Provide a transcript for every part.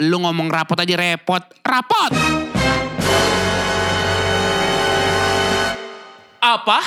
lu ngomong rapot aja repot. Rapot! Apa?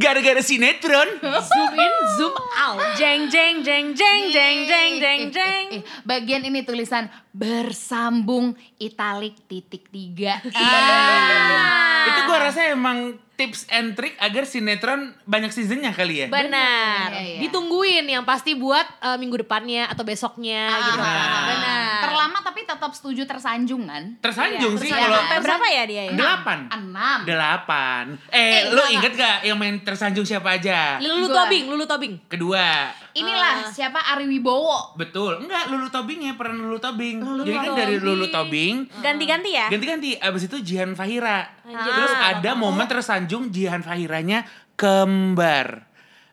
Gara-gara sinetron? Zoom in, zoom out. Jeng jeng jeng jeng jeng jeng jeng jeng. Eh, eh, bagian ini tulisan bersambung italik titik tiga. Ah. Itu gua rasa emang tips and trick agar sinetron banyak seasonnya kali ya. Benar. Iya, iya. Ditungguin yang pasti buat eh, minggu depannya atau besoknya gitu. Ah. Benar. Terlama tapi tetap setuju tersanjung kan? Tersanjung sih Tersanjung. kalau Sampai berapa ya dia ya? delapan. Enam. Delapan. Eh, Eh, lu enggak, inget gak yang main tersanjung siapa aja? Lulu Gua. Tobing, Lulu Tobing. Kedua. Inilah siapa Ari Wibowo. Betul. Enggak, Lulu Tobing ya, peran Lulu Tobing. Lulu Jadi kan Tobing. dari Lulu Tobing Ganti-ganti ya? ganti-ganti. Abis itu Jihan Fahira. Anjir. Terus Ah. ada momen tersanjung Jihan Fahiranya kembar.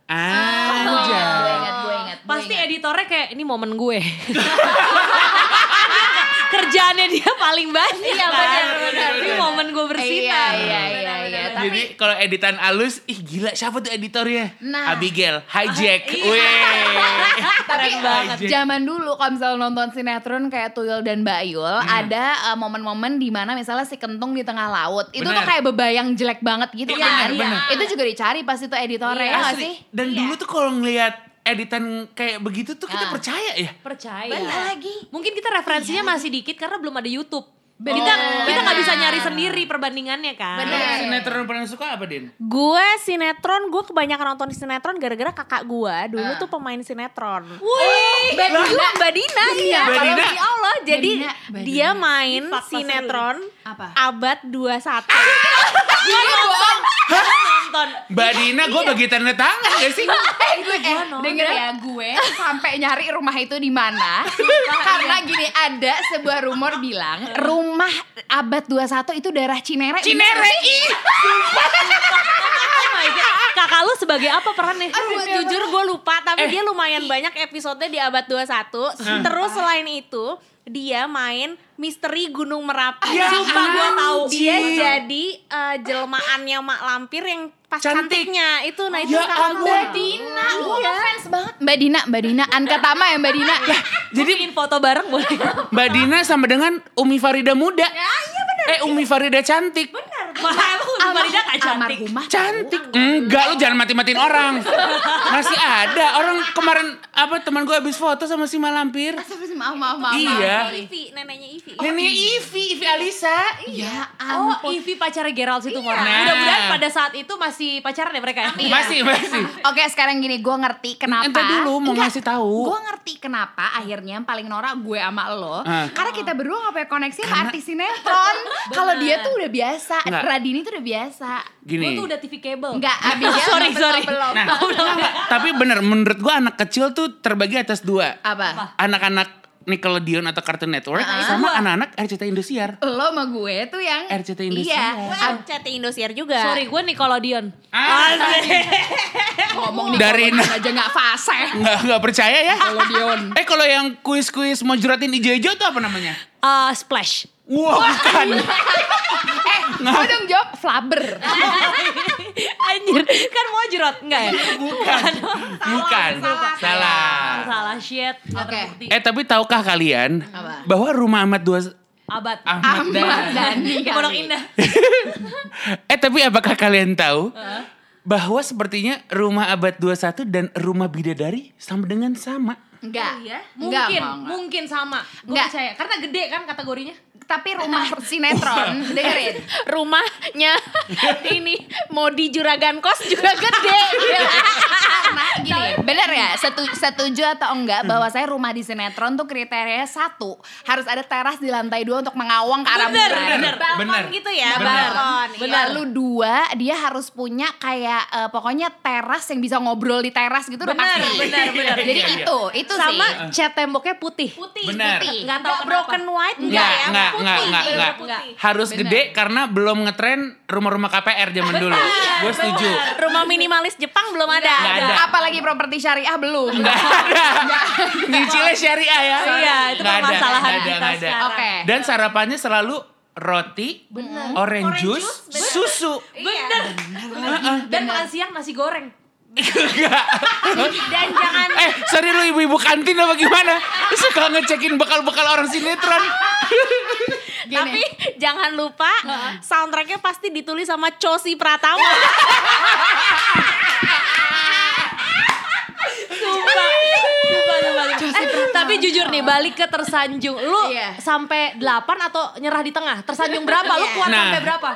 Anjay. Gue ingat, gue ingat. gue Pasti ingat. editornya kayak ini momen gue. Kerjaannya dia paling banyak. Iya, benar, benar, Ini momen gue bersinar. Iya, iya, iya, iya. Tapi Jadi kalau editan alus, ih gila siapa tuh editornya? Nah. Abigail, hijack. Iya. Weh. Tapi Keren banget. Zaman dulu kalau misalnya nonton sinetron kayak Tuyul dan Mbak Yul ada uh, momen-momen di mana misalnya si kentung di tengah laut itu tuh kayak bebayang jelek banget gitu Iya, kan benar, benar. itu juga dicari pas itu editornya Iya, ya sih Dan dulu tuh kalau ngelihat editan kayak begitu tuh kita Ah. percaya ya. Percaya. Benar lagi. Mungkin kita referensinya masih dikit karena belum ada YouTube. Benar. Kita kita nggak bisa nyari sendiri perbandingannya kan. Benar. Kalau sinetron yang paling suka apa, Din? Gue sinetron, gue kebanyakan nonton sinetron gara-gara kakak gue dulu Ah. tuh pemain sinetron. Wih, Mbak Dina, Mbak Dina, iya. Mbak Kalau Dina? ya Allah, jadi Dina, Mbak dia main fakta sinetron Apa? abad 21. gue nonton. Nonton. Mbak Dina, gue bagi tanda tangan gak sih? eh, gue eh, nonton. denger ya gue sampai nyari rumah itu di mana karena gini ada sebuah rumor bilang rumah abad 21 itu daerah Cinere Cinere, ih. Oh. Kakak lu sebagai apa perannya? Aduh, jujur gue lupa, tapi dia lumayan banyak episode di abad 21. Terus selain itu, dia main misteri Gunung Merapi. Ya Sumpah gue tahu. anjir. Dia jadi eh, jelmaannya Mak Lampir yang pas Cantik. cantiknya. Itu nah itu Ya kakak ampun. gue. Mbak Dina, gue ngefans banget Mbak Dina, Mbak Dina, Anka Tama ya Mbak Dina Jadi bikin foto bareng boleh. Mbak Dina sama dengan Umi Farida muda. Eh, Umi Farida cantik. Mahal lu Farida gak cantik. Almarhumah Cantik. Enggak, lu jangan mati-matiin orang. Masih ada. Orang kemarin apa teman gue habis foto sama si Malampir. Maaf, maaf, maaf Iya. Ivi, neneknya Ivi. Neneknya Ivi, Ivi Alisa. Ya Oh, Ivy pacarnya Gerald situ Nah. Mudah-mudahan pada saat itu masih pacaran ya mereka ya? Masih, masih. Oke sekarang gini, gue ngerti kenapa Ente dulu mau ngasih tahu. Gue ngerti kenapa akhirnya yang paling norak gue sama lo Ah. Karena kita berdua gak punya koneksi sama artis sinetron Kalau dia tuh udah biasa. Radini tuh udah biasa Gini. Gue tuh udah TV kabel. Enggak, Abigail Sorry, belum, sorry. belum. Nah, tapi bener menurut gua anak kecil tuh terbagi atas dua. Apa? Anak-anak Nickelodeon atau Cartoon Network Ah. sama anak-anak RCTI Indosiar. Lo sama gue tuh yang RCTI Indosiar. Iya, Ab CT Indosiar juga. Sorry, gue Nickelodeon. Ah, ngomong nih Dari- aja gak fasih nggak nggak percaya ya? Dion Eh kalau yang kuis-kuis mau juratin ijo-ijo tuh apa namanya? Eh, Splash. Wah, bukan. Gue dong jawab Flabber Anjir, kan mau jerot enggak ya? bukan. Bukan. Salah. Salah shit. Nggak Oke. terbukti. Eh tapi tahukah kalian Apa? bahwa rumah Ahmad dua Abad. Ahmad, Ahmad Dan. Dhani kali. Pondok Indah. eh tapi apakah kalian tahu bahwa sepertinya rumah abad 21 dan rumah bidadari sama dengan sama? Enggak Iya. Enggak, Mungkin, enggak. mungkin sama. Gue Enggak. percaya. Karena gede kan kategorinya. Tapi rumah sinetron Dengerin rumahnya ini mau di Juragan Kos juga gede. Karena gini, bener ya? Setu- setuju atau enggak bahwa saya rumah di sinetron tuh kriterianya satu harus ada teras di lantai dua untuk mengawang ke arah Bener, bulan. bener. Balkon Bener. gitu ya, Bener. balkon. Iya. Lalu dua dia harus punya kayak eh, pokoknya teras yang bisa ngobrol di teras gitu udah Bener, pasti. bener, bener. Jadi Iya, iya. itu, itu Sama sih. cat temboknya putih. Putih. Bener. Putih. Nggak tahu Nggak broken white Enggak, enggak ya? enggak, Putih. enggak, enggak, enggak. putih. Harus Bener. gede karena belum ngetren rumah-rumah KPR zaman dulu. Gue setuju. Rumah minimalis Jepang belum ada. Ada. Apalagi properti syariah belum. Enggak ada. Nyicilnya syariah ya. Iya, itu Nggak permasalahan nggak ada, kita nggak ada. sekarang. Oke. Dan sarapannya selalu roti, orange juice, susu. Bener. Dan makan siang nasi goreng. Enggak. Dan jangan Eh, sorry lu ibu-ibu kantin apa gimana? Suka ngecekin bekal-bekal orang sinetron. tapi jangan lupa soundtracknya pasti ditulis sama Cosi Pratama. Sumpah. Sumpah, sumpah, sumpah. Eh, tapi jujur nih balik ke tersanjung. Lu Iya. sampai 8 atau nyerah di tengah? Tersanjung berapa? Lu kuat Nah. sampai berapa?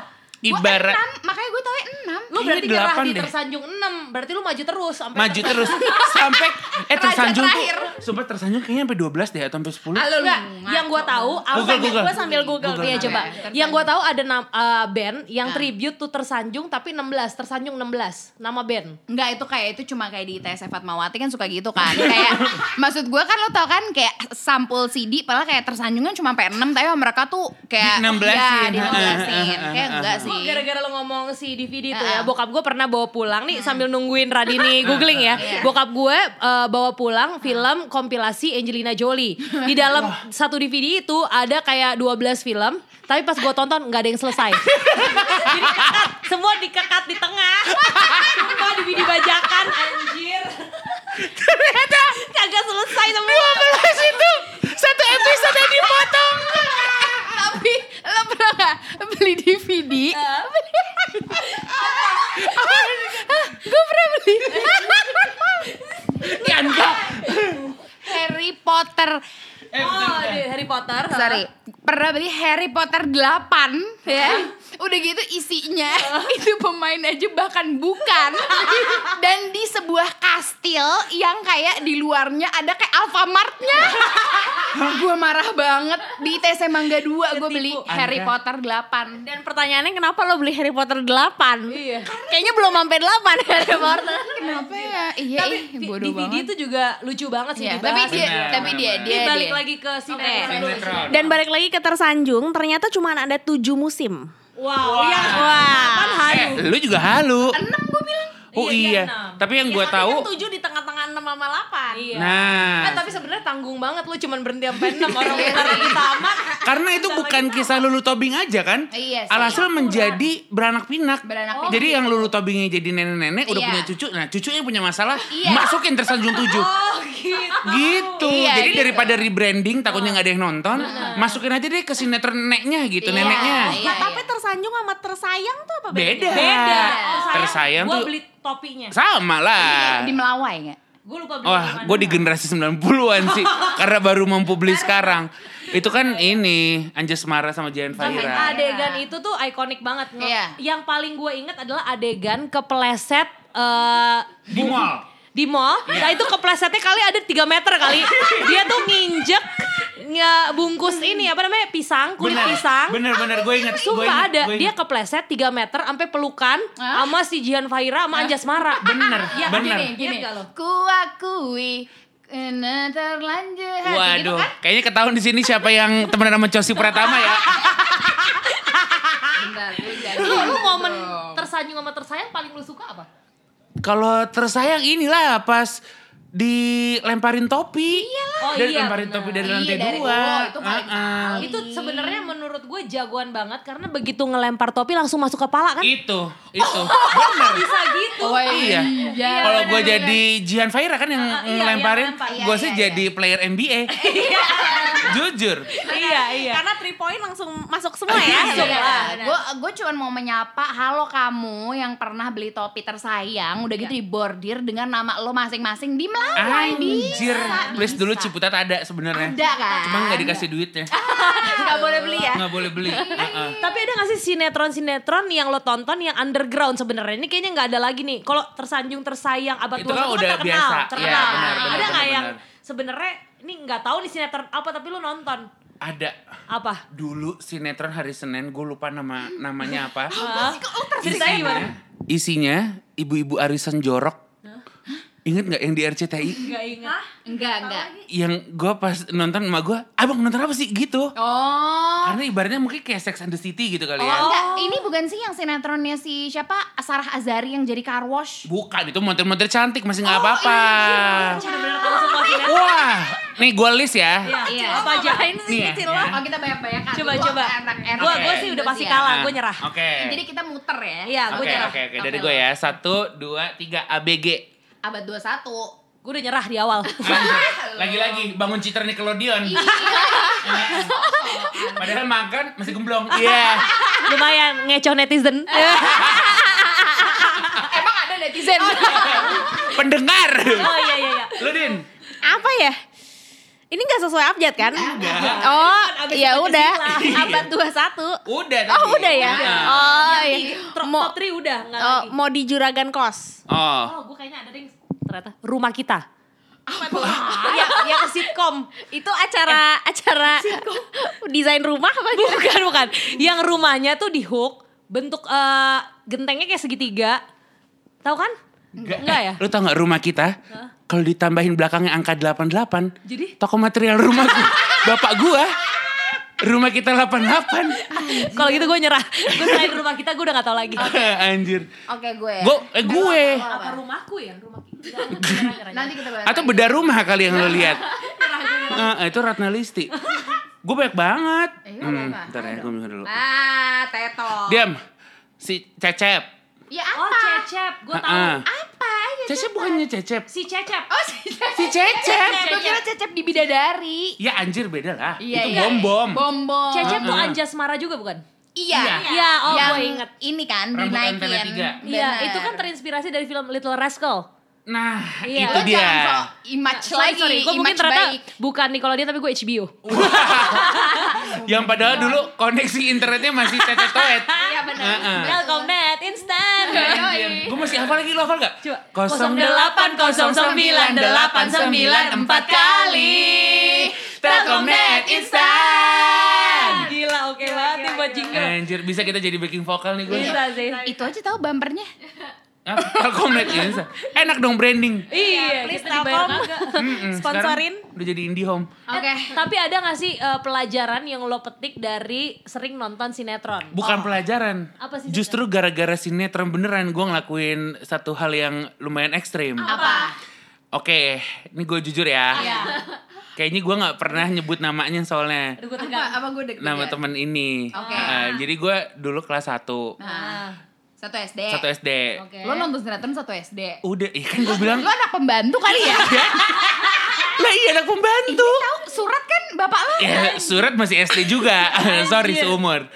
Gua Ibarat enam, makanya gue tau enam. Lu Kayaknya berarti nyerah delapan di deh. tersanjung 6. Berarti lu maju terus sampai maju terus sampai eh tersanjung tuh sumpah tersanjung kayaknya sampai 12 deh atau sampai 10 Halo. Enggak, yang gua tahu Google. Gue sambil Google. Google. Iya coba. Tersanjung. Yang gua tahu ada nam- eh, band yang Nah. tribute tuh tersanjung tapi 16, tersanjung 16 nama band. Enggak itu kayak itu cuma kayak di ITS Fatmawati kan suka gitu kan Kayak maksud gue kan lo tau kan kayak sampul CD Padahal kayak tersanjungan cuma sampai 6 Tapi mereka tuh kayak Di 16-in. Ya di 16-in Kayak enggak sih Gara-gara lo ngomong si DVD tuh Ah. ya, bokap gue pernah bawa pulang nih sambil nungguin Radini googling ya. Iya. Bokap gue eh, bawa pulang film kompilasi Angelina Jolie. Di dalam satu DVD itu ada kayak 12 film, tapi pas gue tonton nggak ada yang selesai. Jadi semua dikekat di tengah. Semua DVD bajakan anjir. ternyata Kagak selesai semua. 12 itu satu episode yang dipotong Tapi lo pernah gak beli DVD Gue pernah beli ya enggak Harry Potter eh, Oh, bentar, di Harry Potter. Sorry Pernah beli Harry Potter 8 ya Udah gitu isinya Itu pemain aja bahkan bukan Dan di sebuah kastil Yang kayak di luarnya ada kayak Alfamartnya Gue marah banget Di TC Mangga 2 gue beli Ketipu. Harry Anda. Potter 8 Dan pertanyaannya kenapa lo beli Harry Potter 8? Iya. Kayaknya belum sampai 8 Harry Potter. Kenapa ya? Iya Tapi di- bodoh DVD banget itu juga lucu banget sih dibahas. tapi dia, Benar, tapi benar, dia, benar. dia, Ini balik dia. lagi ke. Sinetron. Dan balik lagi ke tersanjung, ternyata cuma ada 7 musim. Wow, yang Wah. Kan halu. eh lu juga halu Enam gue bilang. oh Iya, iya enam. tapi yang gue Ya, tahu kan 7 di tengah-tengah 6 sama 8. Iya. Nah. Eh, tapi sebenarnya tanggung banget lu cuman berhenti sampai 6 orang bentar lagi tamat. Karena itu bukan kisah Lulu Tobing aja kan Iya sih. alhasil menjadi beranak pinak Beranak Oh, pinak. jadi yang Lulu Tobingnya jadi nenek-nenek udah Iya. punya cucu nah cucunya punya masalah Iya. masukin tersanjung tujuh Oh, gitu. gitu Iya, jadi gitu. daripada rebranding takutnya nggak ada yang nonton masukin aja deh ke sinetron neneknya gitu Iya, neneknya iya. Nah, tapi tersanjung sama tersayang tuh apa beda bedanya? Beda. tersayang gua tuh beli topinya. sama lah Di Melawai nggak? Gue lupa beli. Wah, gue di generasi 90-an sih Karena baru mampu beli sekarang Itu kan ini Anjas Mara sama Jian Tapi Fahira adegan itu tuh ikonik banget. Nge- Iya. Yang paling gue inget adalah adegan kepleset eh, Di bu- mall. Di mall. Nah itu keplesetnya kali ada 3 meter kali. Dia tuh nginjek nge- bungkus ini apa namanya pisang, kulit Bener, pisang. Bener-bener gue inget Sumpah inget, ada, gue dia inget. kepleset 3 meter sampai pelukan sama si Jihan Fahira sama Anjas Mara. Bener, Ya, bener. Gini, gini. Gini, gak lo? ku akui kena terlanjur hati Waduh, gitu kan? kayaknya ketahuan di sini siapa yang temenan sama Cosi Pratama ya. Bentar, lu jadi Lu, lu momen dong. tersanjung sama tersayang paling lu suka apa? Kalau tersayang inilah pas dilemparin topi. Oh dari iya, lemparin bener. topi dari Iya, lantai dari- dua. oh, itu paling Ah, ah. Itu sebenarnya menurut gue jagoan banget karena begitu ngelempar topi langsung masuk kepala kan? Itu, itu. Bener. Bisa gitu. Oh Iya. iya. Kalau gue jadi Jihan Fahira kan yang Ah, iya, ngelemparin, lempar. gue Iya, sih iya, jadi player NBA. Jujur. iya, iya. Karena 3 point langsung masuk semua ya. Masuk lah. Gue gue cuma mau menyapa halo kamu yang pernah beli topi tersayang udah gitu dibordir dengan nama lo masing-masing di Melawai Anjir, please dulu. Ciputat ada sebenarnya. Ada kan? Cuma nggak dikasih duitnya. Gak boleh beli ya? Nggak nggak boleh beli. Heeh. Tapi ada gak sih sinetron-sinetron yang lo tonton yang underground sebenarnya? Ini kayaknya nggak ada lagi nih. Kalau tersanjung tersayang abad Itu 21 kan udah terkenal, biasa. Iya, terkenal. benar, benar, ada nggak benar, yang. Sebenarnya ini nggak tahu nih sinetron apa tapi lo nonton Ada apa? dulu sinetron hari Senin, gue lupa nama namanya apa. Gimana? Isinya ibu-ibu arisan jorok. Ingat nggak yang di RCTI? Gak ingat. Enggak, enggak. Yang gue pas nonton sama gue, abang nonton apa sih gitu? Oh. Karena ibaratnya mungkin kayak Sex and the City gitu kali ya. Enggak, ini bukan sih yang sinetronnya si siapa? Sarah Azari yang jadi car wash. Bukan, itu model-model cantik masih nggak apa-apa. Bener-bener tahu semua sinetron. Wah, nih gue list ya. Iya. Iya. Apa aja? Sih Nih ya, kecil ya. lo? Oh kita banyak-banyak Coba coba. Enak-enak. Gue Oke. gue sih udah pasti Iya. kalah. Ah, Gue nyerah. Oke. Jadi kita muter ya. Iya, gue Oke, nyerah. oke, oke. Dari Oke, gue ya. Satu, dua, tiga. ABG. Abad 21. Gue udah nyerah di awal. Lagi-lagi bangun citra Nickelodeon. Iya. Padahal makan masih gemblong. Iya. Lumayan ngecoh netizen. Emang ada netizen? Pendengar. oh iya iya iya. Lu Din. Apa ya? Ini gak sesuai abjad kan? Enggak. Oh, abis ya udah. Iya. Abad 21. Udah tadi. Oh, udah ya? Udah. Oh, iya. Mau 3 udah nggak oh, lagi. mau di juragan kos. Oh. Oh, gue kayaknya ada deh ternyata rumah kita. Apa tuh? ya, yang sitkom. Itu acara acara desain rumah apa gitu? Bukan, bukan. Yang rumahnya tuh di hook, bentuk eh, gentengnya kayak segitiga. Tahu kan? Enggak, Enggak eh, ya? Lu tau gak rumah kita? Kalau ditambahin belakangnya angka 88. Jadi? Toko material rumah gua, bapak gua. Rumah kita 88. Kalau gitu gue nyerah. Gue selain rumah kita gue udah gak tahu lagi. Anjir. Oke gue. Gue, eh gue. Apa rumahku ya? Rumah kita. Nyerah, nyerah, Nanti kita bahas. Atau beda rumah kali yang lo lihat. Nah, itu Ratna Listi. Gue banyak banget. Eh, lu apa? bentar ya, gue mikir dulu. Ah, teto. Diam. Si Cecep. Ya Oh apa? Cecep, gue tahu. Heeh. Apa? Cecep bukannya Cecep. Si Cecep. Oh si Cecep. Si Cecep. Gue kira Cecep di bidadari. Ya anjir beda lah. Iya, itu iya. bom-bom. Bom-bom. Cecep tuh. Anjas Mara juga bukan? Iya. Iya, oh yang gue inget. ini kan dinaikin. Iya, itu kan terinspirasi dari film Little Rascal. Nah, Iya. itu dia. image Sorry, lagi, sorry. Gue mungkin image ternyata baik. bukan Nickelodeon tapi gue HBO. Yang padahal dulu koneksi internetnya masih tetetoet. Iya benar. Heeh. Telkomnet instan. Yoi. Gue masih hafal lagi, lo hafal gak? Coba. 0809894 kali. Telkomnet instan. Gila, oke banget nih buat jingle. Anjir, bisa kita jadi backing vokal nih gue. Bisa sih. Itu aja tahu bumpernya. Ah, Telkomnet instan. Enak dong branding. Iya, Please kita dibayar Telkom. Mm-mm, Sponsorin. Udah jadi IndiHome. Oke. Tapi ada gak sih eh, pelajaran yang lo petik dari sering nonton sinetron? Bukan pelajaran. Apa sih, Justru gara-gara sinetron beneran gue ngelakuin satu hal yang lumayan ekstrim. Apa? Oke, ini gue jujur ya. Iya. Kayaknya gue nggak pernah nyebut namanya soalnya. Aduh, gue Apa, apa gue deg Nama temen ini. Oke. Nah, jadi gue dulu kelas 1. Nah, satu SD. Satu SD. Oke. Lo nonton sinetron satu SD. Udah, iya kan gue bilang. Lo anak pembantu kali ya? lah iya anak pembantu. Tahu surat kan bapak lo? Ya surat masih SD juga. Sorry seumur.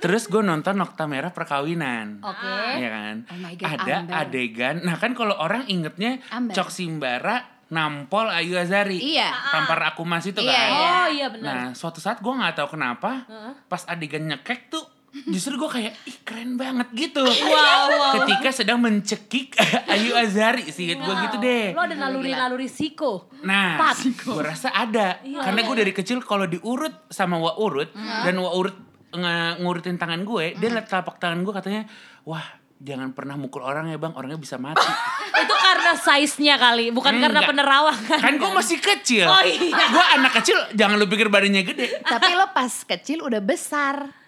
Terus gue nonton Nokta Merah Perkawinan. Oke. Iya kan? Oh my God, Ada Amber. adegan. Nah kan kalau orang ingetnya Amber. Cok Simbara nampol Ayu Azari. Iya. Tampar aku mas itu Iya, kan. iya. Oh iya benar. Nah suatu saat gue nggak tahu kenapa pas adegan nyekek tuh justru gue kayak ih keren banget gitu. Wow, wow. Ketika sedang mencekik Ayu Azari sih gue gitu deh. Lo ada naluri-naluri siko. Nah, gue rasa ada. Karena gue dari kecil kalau diurut sama Wa Urut dan Wa Urut nge- ngurutin tangan gue, dia liat telapak tangan gue katanya, wah jangan pernah mukul orang ya bang, orangnya bisa mati. Itu karena size-nya kali, bukan karena Enggak. penerawangan. kan gue masih kecil. Oh iya. Gue anak kecil, jangan lu pikir badannya gede. Tapi lo pas kecil udah besar.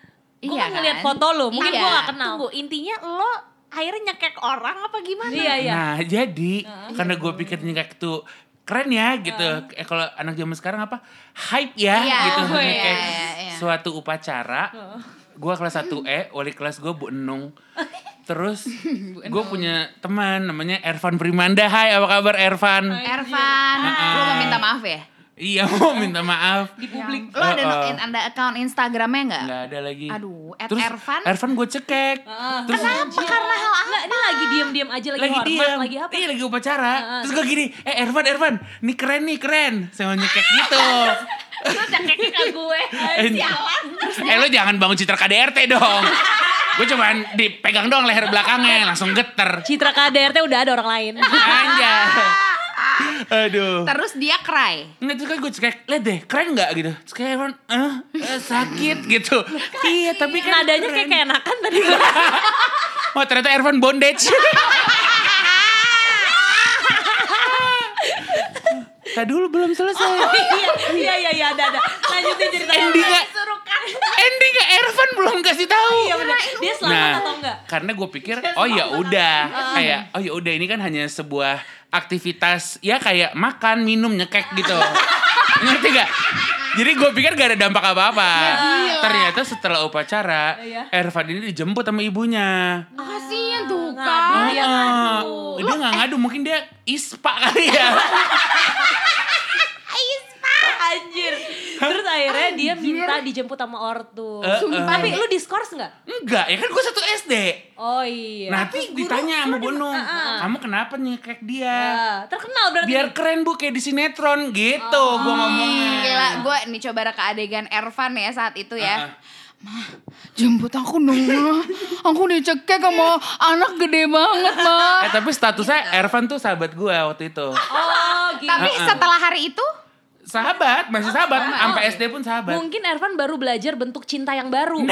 Gue iya kan ngeliat foto lo, mungkin Iya. gue gak kenal. Tunggu, intinya lo akhirnya nyekek orang apa gimana? Iya iya. Nah jadi karena gue pikir nyekek tuh keren ya gitu. Eh kalau anak zaman sekarang apa hype ya Iya, gitu oh, iya, iya, iya. suatu upacara. Gue kelas 1 E, wali kelas gue Bu Enung. Terus gue punya teman namanya Ervan Primanda. Hai, apa kabar Ervan? Ervan, lo mau minta maaf ya? Iya, mau minta maaf. Di publik. Lo ada, oh. in- ada account Instagramnya nggak? Nggak ada lagi. Aduh, at Terus Ervan? Ervan gue cekek. Terus Kenapa? Karena hal apa? Enggak, ini lagi diem-diem aja lagi, lagi hormat, diam. lagi apa? Iya lagi upacara. Terus gue gini, eh Ervan, Ervan, nih keren nih keren. Saya mau nyekek gitu. Lo nyekek ke gue. Eh, Sialan. Terus Eh lo jangan bangun citra KDRT dong. Gue cuman dipegang doang leher belakangnya langsung geter. Citra KDRT udah ada orang lain. Anjay. Aduh. Terus dia cry. Nggak terus kan gue kayak liat deh keren nggak gitu. Terus kayak Evan, eh, eh, sakit gitu. iya tapi kan Nadanya kayak keren. keenakan tadi. Oh ternyata Ervan bondage. Tadi dulu belum selesai. Iya, iya, iya, iya, ada, ada. Lanjutin ceritanya. Endingnya. Endingnya Ervan belum kasih tahu. Iya benar. Dia selamat Nah, atau enggak? karena gue pikir, oh ya udah, kayak, oh ya udah ini kan hanya sebuah aktivitas, ya kayak makan, minum, nyekek gitu. Ngerti gak? Jadi gue pikir gak ada dampak apa-apa. Ternyata setelah upacara, Iya. Ervan ini dijemput sama ibunya. Kasian tuh kan. dia ngadu. Oh, dia nggak ngadu, mungkin dia ispa kali ya. Anjir. Terus akhirnya dia minta dijemput sama ortu. Eh, eh. Tapi lu diskors enggak? Enggak, ya kan gue satu SD. Oh iya. Nah, terus ditanya sama Bu Nung, kamu kenapa nyekek dia? Ah, terkenal berarti. Biar keren bu kayak di sinetron gitu, gue ngomongnya. Gila, gue nih coba reka adegan Ervan ya saat itu ya. Ah, Jemput aku dong, Ma. Aku dicekek sama anak gede banget, Ma. Eh tapi statusnya Ervan tuh sahabat gue waktu itu. Oh gitu. Tapi setelah hari itu, Sahabat, masih sahabat, sampai SD pun sahabat. Mungkin Ervan baru belajar bentuk cinta yang baru.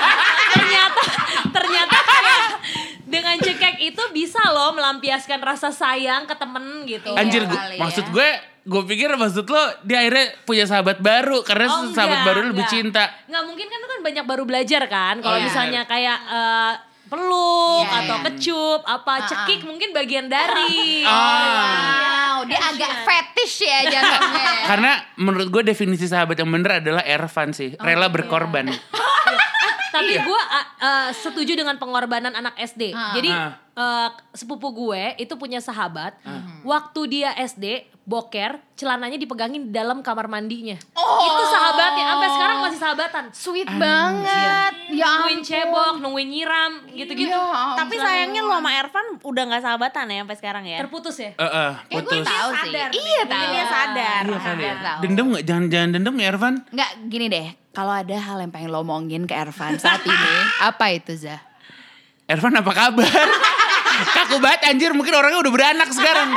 ternyata ternyata kayak dengan cekek itu bisa loh melampiaskan rasa sayang ke temen gitu. Anjir, Iya gua- ya. maksud gue, gue pikir maksud lo dia akhirnya punya sahabat baru karena Oh, sahabat enggak, baru lebih enggak. cinta. Nggak mungkin kan lu kan banyak baru belajar kan. Kalau Oh, iya. misalnya kayak eh, peluk Iya, atau iya. kecup apa cekik mungkin bagian dari. Ah. wow, dia agak fetish ya jatuhnya. Karena menurut gue definisi sahabat yang bener adalah Ervan sih, Oh, rela iya. berkorban. Tapi Iya. gue setuju dengan pengorbanan anak SD. Jadi Ah. eh, sepupu gue itu punya sahabat. Waktu dia SD boker, celananya dipegangin di dalam kamar mandinya. Itu sahabatnya. Sampai sekarang masih sahabatan. Sweet banget. Ya Nungguin cebok, nungguin nyiram, gitu-gitu. Iya, Tapi sayangnya lu sama Ervan udah gak sahabatan ya sampai sekarang ya. Terputus ya. Eh, eh, Kayak gue putus. tahu sih. Sadar Iya tahu. dia sadar. Iya ya. Tahu. Dendam gak? Jangan-jangan dendam ya Ervan? Nggak, gini deh. Kalau ada hal yang pengen lo omongin ke Ervan saat ini, apa itu Zah? Ervan apa kabar? Kaku banget anjir, mungkin orangnya udah beranak sekarang.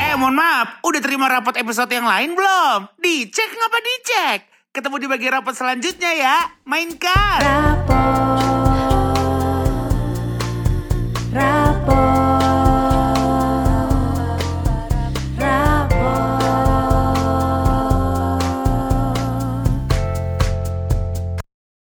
Eh mohon maaf, udah terima rapot episode yang lain belum? Dicek ngapa dicek? Ketemu di bagian rapot selanjutnya ya. Mainkan! Rapot